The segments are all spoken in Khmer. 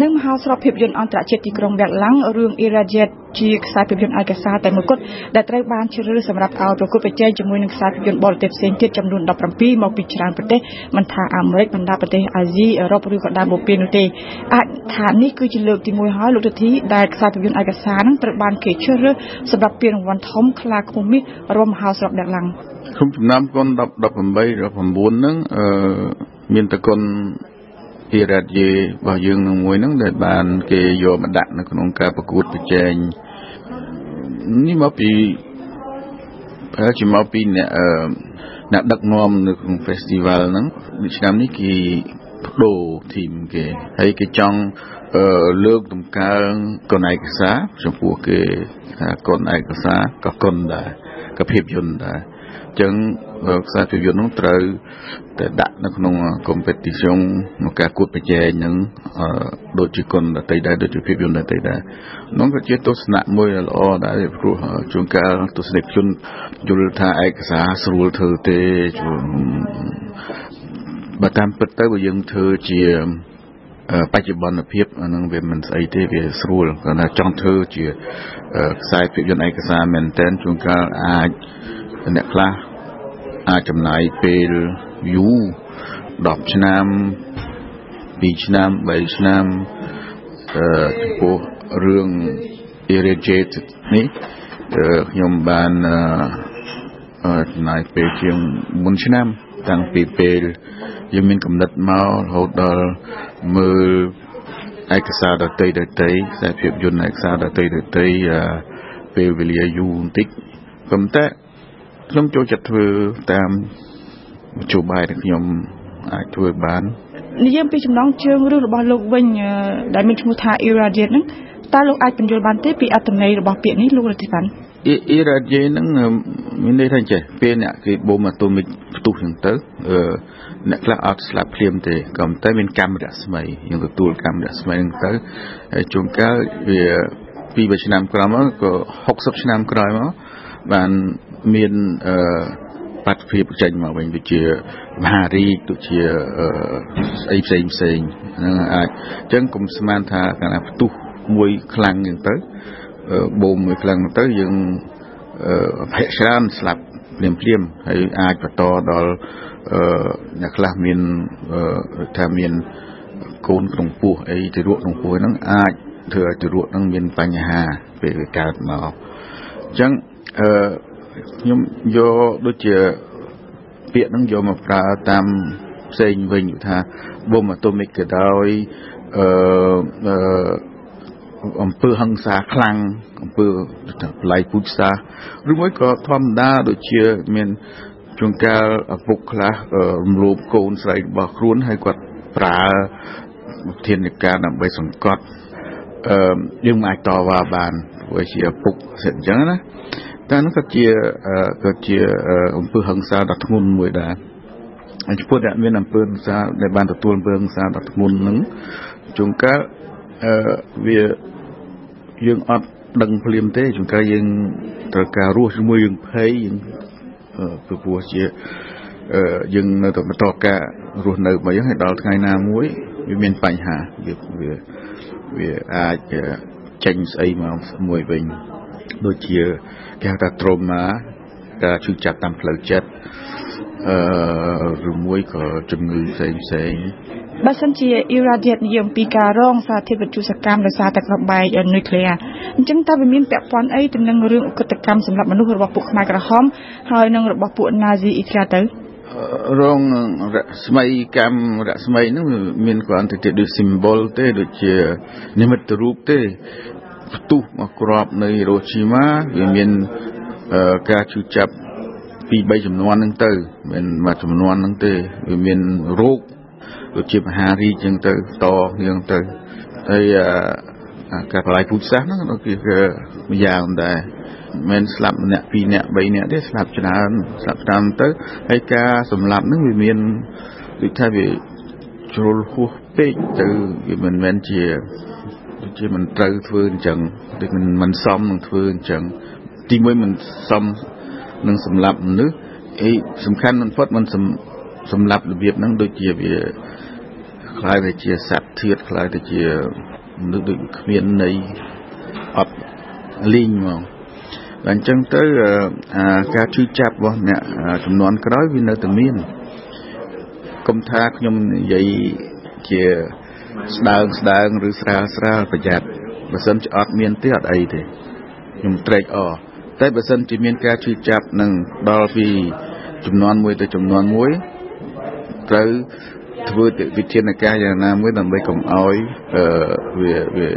និងមហោស្រពភាពយន្តអន្តរជាតិទីក្រុងវៀតឡាំងរឿង Irradiate ជាខ្សែភាពយន្តឯកសារតែមួយគត់ដែលត្រូវបានជ្រើសរើសសម្រាប់ឲ្យប្រកួតប្រជែងជាមួយនឹងខ្សែភាពយន្តបរទេសផ្សេងទៀតចំនួន17មកពីច្រើនប្រទេសមិនថាអាមេរិកបណ្ដាប្រទេសអាស៊ីអឺរ៉ុបឬក៏ដើមបូព៌ានោះទេអាចថានេះគឺជាលើកទី1ហើយលោកទធីដែលខ្សែភាពយន្តឯកសារនឹងត្រូវបានគេជ្រើសរើសសម្រាប់ពានរង្វាន់ធំខ្លាឃុំមាសរួមមហោស្រពវៀតឡាំងខ្ញុំចំណាំកុន10 18 19ហ្នឹងអឺមានតកុន អ៊ីរ៉ាឌីរបស់យើងនឹងមួយហ្នឹងដែលបាន គេយកមកដាក់នៅក្នុងការប្រកួតប្រជែងនេះមកពីប្រហែលជាមកពីអ្នកអឺអ្នកដឹកនាំនៅក្នុង festival ហ្នឹងឆ្នាំនេះគេបដូរធីមគេហើយគេចង់អឺលើកតម្កើងកនឯកសារចំពោះគេថាកនឯកសារក៏កុនដែរក៏ភាពយន្តដែរ ចឹងខ្សែភាពយន្តនោះត្រូវតែដាក់នៅក្នុង competition ក្នុងការគួតប្រជែងនឹងដូចជាគុណដតីដែរដូចជាភាពយន្តដតីដែរនោះក៏ជាទស្សនៈមួយល្អដែរព្រោះជួនកាលទស្សនិកជនយល់ថាឯកសារស្រួលធ្វើទេបើតាមពិតទៅបើយើងធ្វើជាបច្ចុប្បន្នភាពអានឹងវាមិនស្អីទេវាស្រួលគាត់ថាចង់ធ្វើជាខ្សែភាពយន្តឯកសារមែនតែនជួនកាលអាច អ្នកខ្លះអាចចំណាយពេលយូរ10ឆ្នាំ2ឆ្នាំ3ឆ្នាំអឺចំពោះរឿង irrigate នេះខ្ញុំបានអឺចំណាយពេលជាង4ឆ្នាំ តាំងពីពេលយើងមានកំណត់មករហូតដល់មើលឯកសារដតីដតីខ្សែភាពយន្តឯកសារដតីដតីពេលវេលាយូរបន្តិចប៉ុន្តែ ខ្ញុំចូលចិត្តធ្វើតាមមធ្យោបាយដែលខ្ញុំអាចធ្វើបាននិយាយពីចំណងជើងរឿងរបស់លោកវិញដែលមានឈ្មោះថា Irradiate ហ្នឹងតើលោកអាចបញ្យល់បានទេពីអត្ថន័យរបស់ពាក្យនេះលោករតិបាន Irradiate ហ្នឹងមានន័យថាចេះពេលអ្នកគេបូមអាតូមិកផ្ទុះហ្នឹងទៅអ្នកខ្លះអត់ស្លាប់ភ្លាមទេក៏តែមានកម្មរស្មីយើងទទួលកម្មរស្មីហ្នឹងទៅហើយជួនកាលវាពីរឆ្នាំក្រោយមកក៏60ឆ្នាំក្រោយមកបាន មានអឺបាត់ភាពចេញមកវិញដូចជាមហារីកដូចជាស្អីផ្សេងផ្សេងហ្នឹងអាចអញ្ចឹងកុំស្មានថាកាលណាផ្ទុះមួយខ្លាំងយ៉ាងទៅបូមមួយខ្លាំងទៅយើងភ័យច្រើនស្លាប់ភ្លាមភ្លាមហើយអាចបន្តដល់អ្នកខ្លះមានថាមានកូនក្នុងពោះអីទារកក្នុងពោះហ្នឹងអាចធ្វើឲ្យទារកហ្នឹងមានបញ្ហាពេលវាកើតមកអញ្ចឹងអឺ ខ្ញុំយកដូចជាពាក្យហ្នឹងយកមកប្រើតាមផ្សេងវិញថាបូមអាតូមិកក៏ដោយអឺអឺអំពើហិង្សាខ្លាំងអំពើបល័យពូជសាសឬមួយក៏ធម្មតាដូចជាមានជួនកាលឪពុកខ្លះរំលោភកូនស្រីរបស់ខ្លួនហើយគាត់ប្រើធានាការដើម្បីសង្កត់អឺយើងមិនអាចតវ៉ាបានព្រោះជាឪពុកអញ្ចឹងណា តែនោះក៏ជាក៏ជាអំពើហិង្សាដ៏ធ្ងន់មួយដែរហើយចំពោះអ្នកមានអំពើហិង្សាដែលបានទទួលអំពើហិង្សាដ៏ធ្ងន់ហ្នឹងជួនកាលអឺវាយើងអត់ដឹងភ្លាមទេជួនកាលយើងត្រូវការរស់ជាមួយយើងភ័យយើងព្រោះជាយើងនៅតែបន្តការរស់នៅមកយ៉ាងឲ្យដល់ថ្ងៃណាមួយវាមានបញ្ហាវាវាវាអាចចេញស្អីមកមួយវិញ ដូចជាគេហៅថា trauma ការឈឺចាប់តាមផ្លូវចិត្តអឺឬមួយក៏ជំងឺផ្សេងផ្សេងបើសិនជា irradiate និយាយអំពីការរងសារធាតុវិទ្យុសកម្មដោយសារតែក្របបែកនុយក្លេអ៊ែរអញ្ចឹងតើវាមានពាក់ព័ន្ធអីទៅនឹងរឿងអកតកម្មសម្រាប់មនុស្សរបស់ពួកខ្មែរក្រហមហើយនឹងរបស់ពួក Nazi អ៊ីត្រាទៅរងរស្មីកម្មរស្មីហ្នឹងមានគ្រាន់តែជាដូច symbol ទេដូចជានិមិត្តរូបទេ ផ្ទុះមកក្របនៅហីរ៉ូជីម៉ាវាមានការឈឺចាប់ពី3ចំនួនហ្នឹងទៅមិនមួយចំនួនហ្នឹងទេវាមានរោគដូចជាមហារីកចឹងទៅតយើងទៅហើយការបលាយពូជសាសហ្នឹងគឺម្យ៉ាងដែរមិនស្លាប់ម្នាក់ពីរនាក់បីនាក់ទេស្លាប់ច្រើនស្លាប់តាមទៅហើយការសម្លាប់ហ្នឹងវាមានដូចថាវាជ្រុលហួសពេកទៅវាមិនមែនជា ជាមិនត្រូវធ្វើអញ្ចឹងដូចមិនមិនសមនឹងធ្វើអញ្ចឹងទីមួយមិនសមនឹងសម្លាប់មនុស្សអីសំខាន់បំផុតមិនសម្លាប់របៀបហ្នឹងដូចជាវាខ្លាយទៅជាសត្វធៀបខ្លាយទៅជាមនុស្សដូចគ្មានន័យអត់លីងហ្មងអញ្ចឹងទៅការជឿចាប់របស់អ្នកចំនួនក្រោយវានៅតែមានកុំថាខ្ញុំនិយាយជា ស្ដើងស្ដើងឬស្រាលស្រាលប្រយ័ត្នបើសិនជាអត់មានទេអត់អីទេខ្ញុំត្រេកអរតែបើសិនជាមានការជឿចាប់នឹងដល់ពីចំនួនមួយទៅចំនួនមួយត្រូវធ្វើវិធានការយ៉ាងណាមួយដើម្បីកុំឲ្យវាវា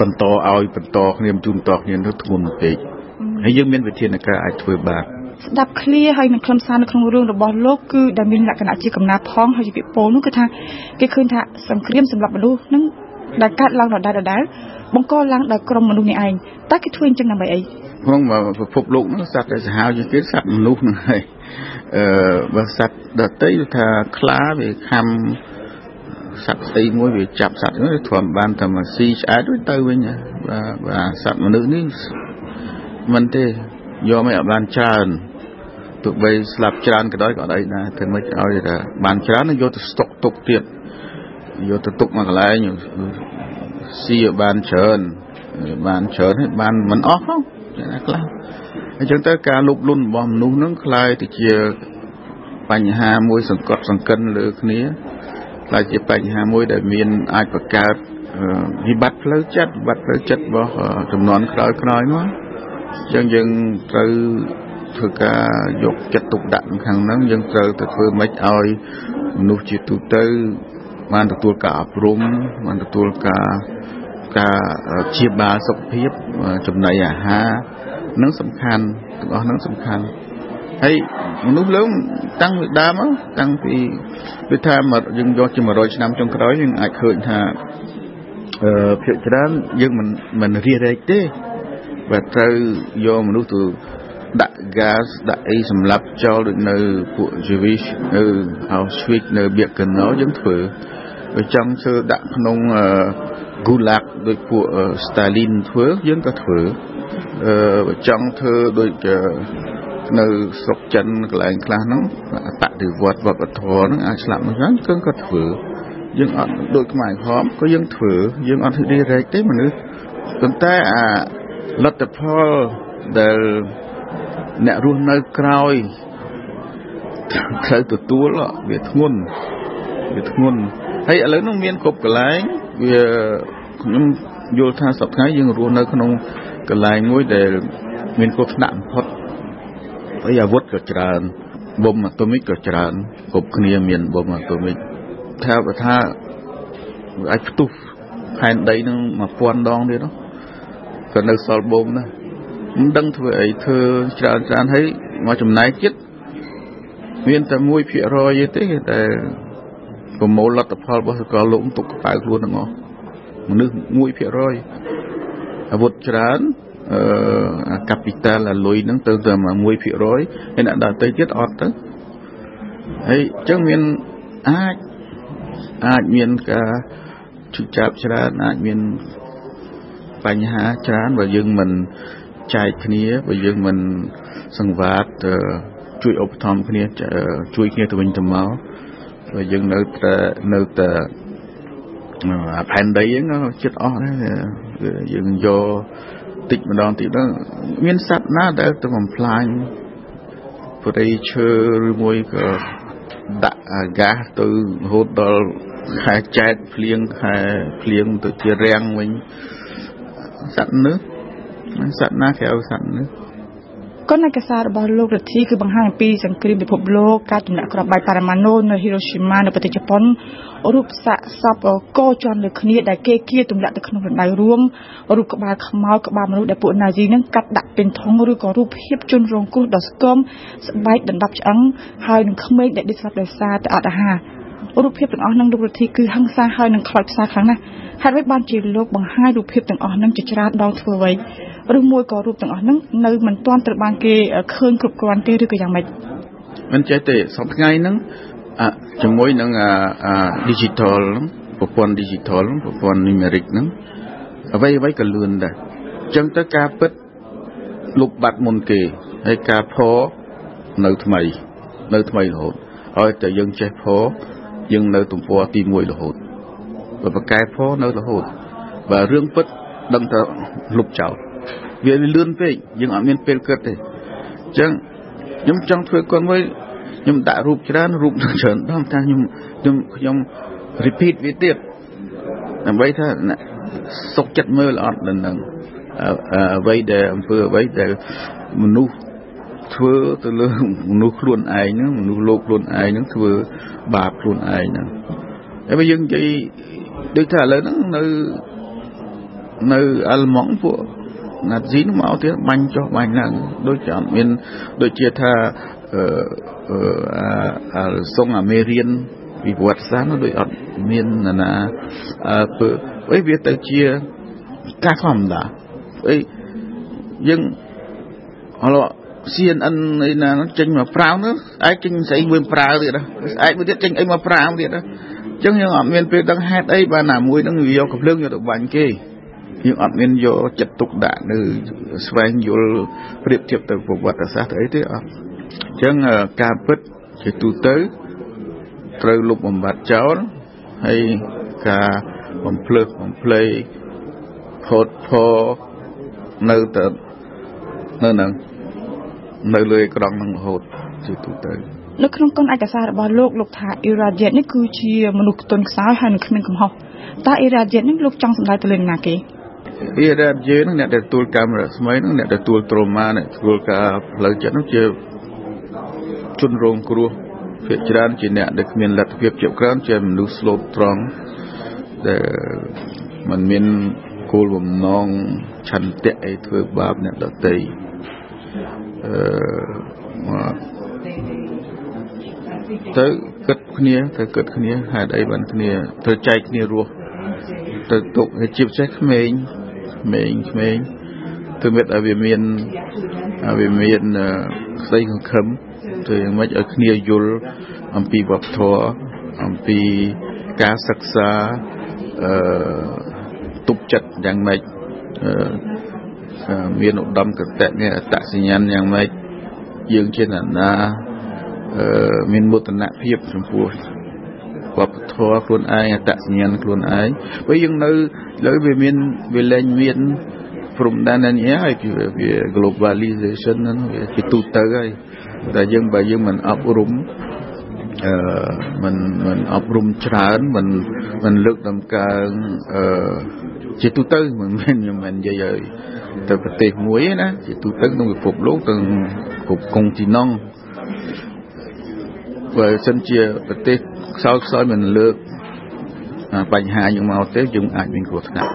បន្តឲ្យបន្តគ្នាជូនតគ្នាទៅធ្ងន់ពេកហើយយើងមានវិធានការអាចធ្វើបាន ស្ដាប់ឃ្លាហើយនឹងខ្លឹមសារនៅក្នុងរឿងរបស់លោកគឺដែលមានលក្ខណៈជាកំណាផងហើយជាពាក្យពោលនោះគឺថាគេឃើញថាសង្គ្រាមសម្រាប់មនុស្សនឹងដែលកើតឡើងដដែលដដែលបង្កឡើងដោយក្រុមមនុស្សនេះឯងតើគេធ្វើអញ្ចឹងដើម្បីអីក្នុងពិភពលោកនោះសត្វដែលសាហាវជាងគេសត្វមនុស្សនឹងហើយអឺបើសត្វដតីថាខ្លាវាខំសត្វស្អីមួយវាចាប់សត្វនោះធំបានតែមកស៊ីឆ្អែតទៅវិញបាទបាទសត្វមនុស្សនេះមិនទេ យកមិនឲ្យបានច្រើនទោះបីស្លាប់ច្រើនក៏ដោយក៏អត់អីដែរតែមិនឲ្យតែបានច្រើននឹងយកទៅស្តុកទុកទៀតយកទៅទុកមកកន្លែងស៊ីឲ្យបានច្រើនបានច្រើនហើយបានមិនអស់ផងណាខ្លះអញ្ចឹងទៅការលុបលុនរបស់មនុស្សនឹងคล้ายទៅជាបញ្ហាមួយសង្កត់សង្កិនលើគ្នាคล้ายជាបញ្ហាមួយដែលមានអាចបង្កើតវិបត្តិផ្លូវចិត្តវិបត្តិផ្លូវចិត្តរបស់ចំនួនក្រោយក្រោយមកអញ្ ចឹងយើងត្រូវធ្វើការយកចិត្តទុកដាក់ខាងហ្នឹងយើងត្រូវទៅធ្វើម៉េចឲ្យមនុស្សជាទូទៅបានទទួលការអប់រំបានទទួលការការព្យាបាលសុខភាពចំណីអាហារនឹងសំខាន់ទាំងអស់នឹងសំខាន់ហើយមនុស្សលើតាំងពីដើមតាំងពីវាថាយើងយកជា100ឆ្នាំចុងក្រោយយើងអាចឃើញថាអឺភាគច្រើនយើងមិនមិនរៀបរែកទេ បើត្រូវយកមនុស្សទៅដាក់ gas ដាក់អីសម្រាប់ចោលដូចនៅពួក Jewish នៅ Auschwitz នៅ Birkenau យើងធ្វើបើចង់ធ្វើដាក់ក្នុង Gulag ដូចពួក Stalin ធ្វើយើងក៏ធ្វើអឺបើចង់ធ្វើដូចនៅស្រុកចិនកន្លែងខ្លះហ្នឹងបដិវត្តវប្បធម៌ហ្នឹងអាចស្លាប់មិនហ្នឹងគឺក៏ធ្វើយើងអត់ដូចខ្មែរក្រមក៏យើងធ្វើយើងអត់ហ៊ីរែកទេមនុស្សប៉ុន្តែអា លទ្ធផលដែលអ្នករស់នៅក្រោយត្រូវទទួលវាធ្ងន់វាធ្ងន់ហើយឥឡូវនោះមានគ្រប់កន្លែងវាខ្ញុំយល់ថាសប្តាហ៍យើងរស់នៅក្នុងកន្លែងមួយដែលមានគ្រោះថ្នាក់បំផុតហើយអាវុធក៏ច្រើនបំអាតូមិកក៏ច្រើនគ្រប់គ្នាមានបំអាតូមិកថាបើថាអាចផ្ទុះផែនដីនឹង1000ដងទៀត ក៏នៅសល់បំណាមិនដឹងធ្វើអីធ្វើច្រើនច្រើនហើយមកចំណែកចិត្តមានតែ1%ទេតែប្រមូលលទ្ធផលរបស់សកលលោកទុកក្តៅខ្លួនទាំងអស់មនុស្ស1%អាវុធច្រើនអឺកាពីតាលអាលុយហ្នឹងទៅតែ1%ហើយអ្នកដទៃទៀតអត់ទៅហើយអញ្ចឹងមានអាចអាចមានការជិះចាប់ច្រើនអាចមាន បញ្ហាច្រើនបើយើងមិនចែកគ្នាបើយើងមិនសង្វាតជួយឧបត្ថម្ភគ្នាជួយគ្នាទៅវិញទៅមកបើយើងនៅតែនៅតែផែនដីហ្នឹងចិត្តអស់ដែរយើងយកតិចម្ដងតិចដល់មានសត្វណាដែលទៅបំផ្លាញព្រៃឈើឬមួយក៏ដាក់អាកាសទៅរហូតដល់ខែចែកភ្លៀងខែភ្លៀងទៅជារាំងវិញ សត្វនេះសត្វណាគេឲ្យសត្វនេះគណកសាររបស់លោករទ្ធីគឺបង្ហាញអំពីសង្គ្រាមពិភពលោកការទម្លាក់គ្រាប់បែកប៉ារ៉ាម៉ាណូនៅហ៊ីរ៉ូស៊ីម៉ានៅប្រទេសជប៉ុនរូបសាកសពកោជន់លើគ្នាដែលគេគៀទម្លាក់ទៅក្នុងរណ្ដៅរួមរូបក្បាលខ្មោចក្បាលមនុស្សដែលពួកណាស៊ីនឹងកាត់ដាក់ពេញធុងឬក៏រូបភាពជនរងគ្រោះដ៏ស្គមស្បែកដណ្ដប់ឆ្អឹងហើយនឹងក្មេងដែលដេកស្លាប់ដោយសារតែអត់អាហារ រូបភាពទាំងអស់នឹងលោករទ្ធីគឺហឹង្សាហើយនឹងខ្លោចផ្សាខ្លាំងណាស់ហេតុអ្វីបានជាលោកបង្ហាញរូបភាពទាំងអស់នឹងជាច្រើនដងធ្វើអ្វីឬមួយក៏រូបទាំងអស់នឹងនៅមិនទាន់ត្រូវបានគេឃើញគ្រប់គ្រាន់ទេឬក៏យ៉ាងម៉េចមិនចេះទេសប្តាហ៍ថ្ងៃហ្នឹងជាមួយនឹងអា digital ប្រព័ន្ធ digital ប្រព័ន្ធ numeric ហ្នឹងអ្វីអ្វីក៏លឿនដែរអញ្ចឹងទៅការពិតលុបបាត់មុនគេហើយការផនៅថ្មី នៅថ្មីរហូតឲ្យតែយើងចេះផ យើងនៅទំព័រទី1រហូតបើប្រកែផនៅរហូតបើរឿងពិតដឹងតែលុបចោលវាលឿនពេកយើងអត់មានពេលគិតទេអញ្ចឹងខ្ញុំចង់ធ្វើគាត់មួយខ្ញុំដាក់រូបច្រើនរូបច្រើនដល់ថាខ្ញុំខ្ញុំខ្ញុំ repeat វាទៀតដើម្បីថាសុខចិត្តមើលអត់ដល់នឹងអ្វីដែលអំពើអ្វីដែលមនុស្ស ធ្វើទៅលើមនុស្សខ្លួនឯងហ្នឹងមនុស្សលោកខ្លួនឯងហ្នឹងធ្វើបាបខ្លួនឯងហ្នឹងហើយបើយើងនិយាយដូចថាឥឡូវហ្នឹងនៅនៅអាល់ម៉ង់ពួកណាត់ស៊ីនឹងមកទៀតបាញ់ចុះបាញ់ឡើងដូចជាអត់មានដូចជាថាអឺអឺសុងអាមេរៀនពីប្រវត្តិសាស្ត្រនោះដូចអត់មានណាអឺពើអីវាទៅជាការធម្មតាអីយើងអឡ CNN អីណាចេញមកប្រាវនោះឯងចេញស្អីមួយប្រាវទៀតណាស្អែកមួយទៀតចេញអីមកប្រាវទៀតណាអញ្ចឹងយើងអត់មានពេលដឹងហេតុអីបានណាមួយនឹងវាយកកំភ្លើងយកទៅបាញ់គេយើងអត់មានយកចិត្តទុកដាក់នៅស្វែងយល់ប្រៀបធៀបទៅប្រវត្តិសាស្ត្រអីទេអត់អញ្ចឹងការពិតជាទូទៅត្រូវលុបបំបត្តិចោលហើយការបំភ្លើសបំភ្លេផោតផោនៅតែនៅនឹង នៅលើអេក្រង់នឹងរហូតជាទូទៅនៅក្នុងកុនឯកសាររបស់លោកលោកថាអ៊ីរ៉ាឌៀតនេះគឺជាមនុស្សខ្ទន់ខ្សោយហើយនឹងគ្មានកំហុសតើអ៊ីរ៉ាឌៀតនេះលោកចង់សម្ដៅទៅលើណាគេអ៊ីរ៉ាឌៀតនឹងអ្នកដែលទទួលកម្មរស្មីនឹងអ្នកដែលទទួលត្រូម៉ាអ្នកទទួលការផ្លូវចិត្តនឹងជាជនរងគ្រោះភាគច្រើនជាអ្នកដែលគ្មានលទ្ធភាពជាច្រើនជាមនុស្សស្លូតត្រង់ដែលมันមានគោលបំណងឆន្ទៈអីធ្វើបាបអ្នកដទៃអឺ ទៅគិតគ្នាទៅគិតគ្នាហេតុអីបានគ្នាទៅចែកគ្នារស់ទៅទុកជាពិសេសក្មេងក្មេងក្មេងគឺមិត្តឲ្យវាមានឲ្យវាមានក្តីសង្ឃឹមទៅយ៉ាងម៉េចឲ្យគ្នាយល់អំពីវប្បធម៌អំពីការសិក្សាអឺទុកចិត្តយ៉ាងម៉េចអឺ មានឧត្តមកតៈនេះអតសញ្ញាណយ៉ាងម៉េចយើងជាអ្នកណាអឺមានមោទនភាពចំពោះវប្បធម៌ខ្លួនឯងអតសញ្ញាណខ្លួនឯងព្រោះយើងនៅលើវាមានវាលែងមានព្រំដែននេះហើយវា globalization ហ្នឹងវាជាទូទៅហើយតែយើងបើយើងមិនអប់រំអឺមិនមិនអប់រំច្រើនមិនមិនលើកដំកើងអឺជាទូទៅមិនមែនខ្ញុំមិននិយាយឲ្យ ទៅប្រទេសមួយណាជាទូទៅក្នុងពិភពលោកទាំងគ្រប់កុងទីណង់បើសិនជាប្រទេសខ្សោយខ្សោយមិនលើកបញ្ហាយើងមកទេយើងអាចមានគ្រោះថ្នាក់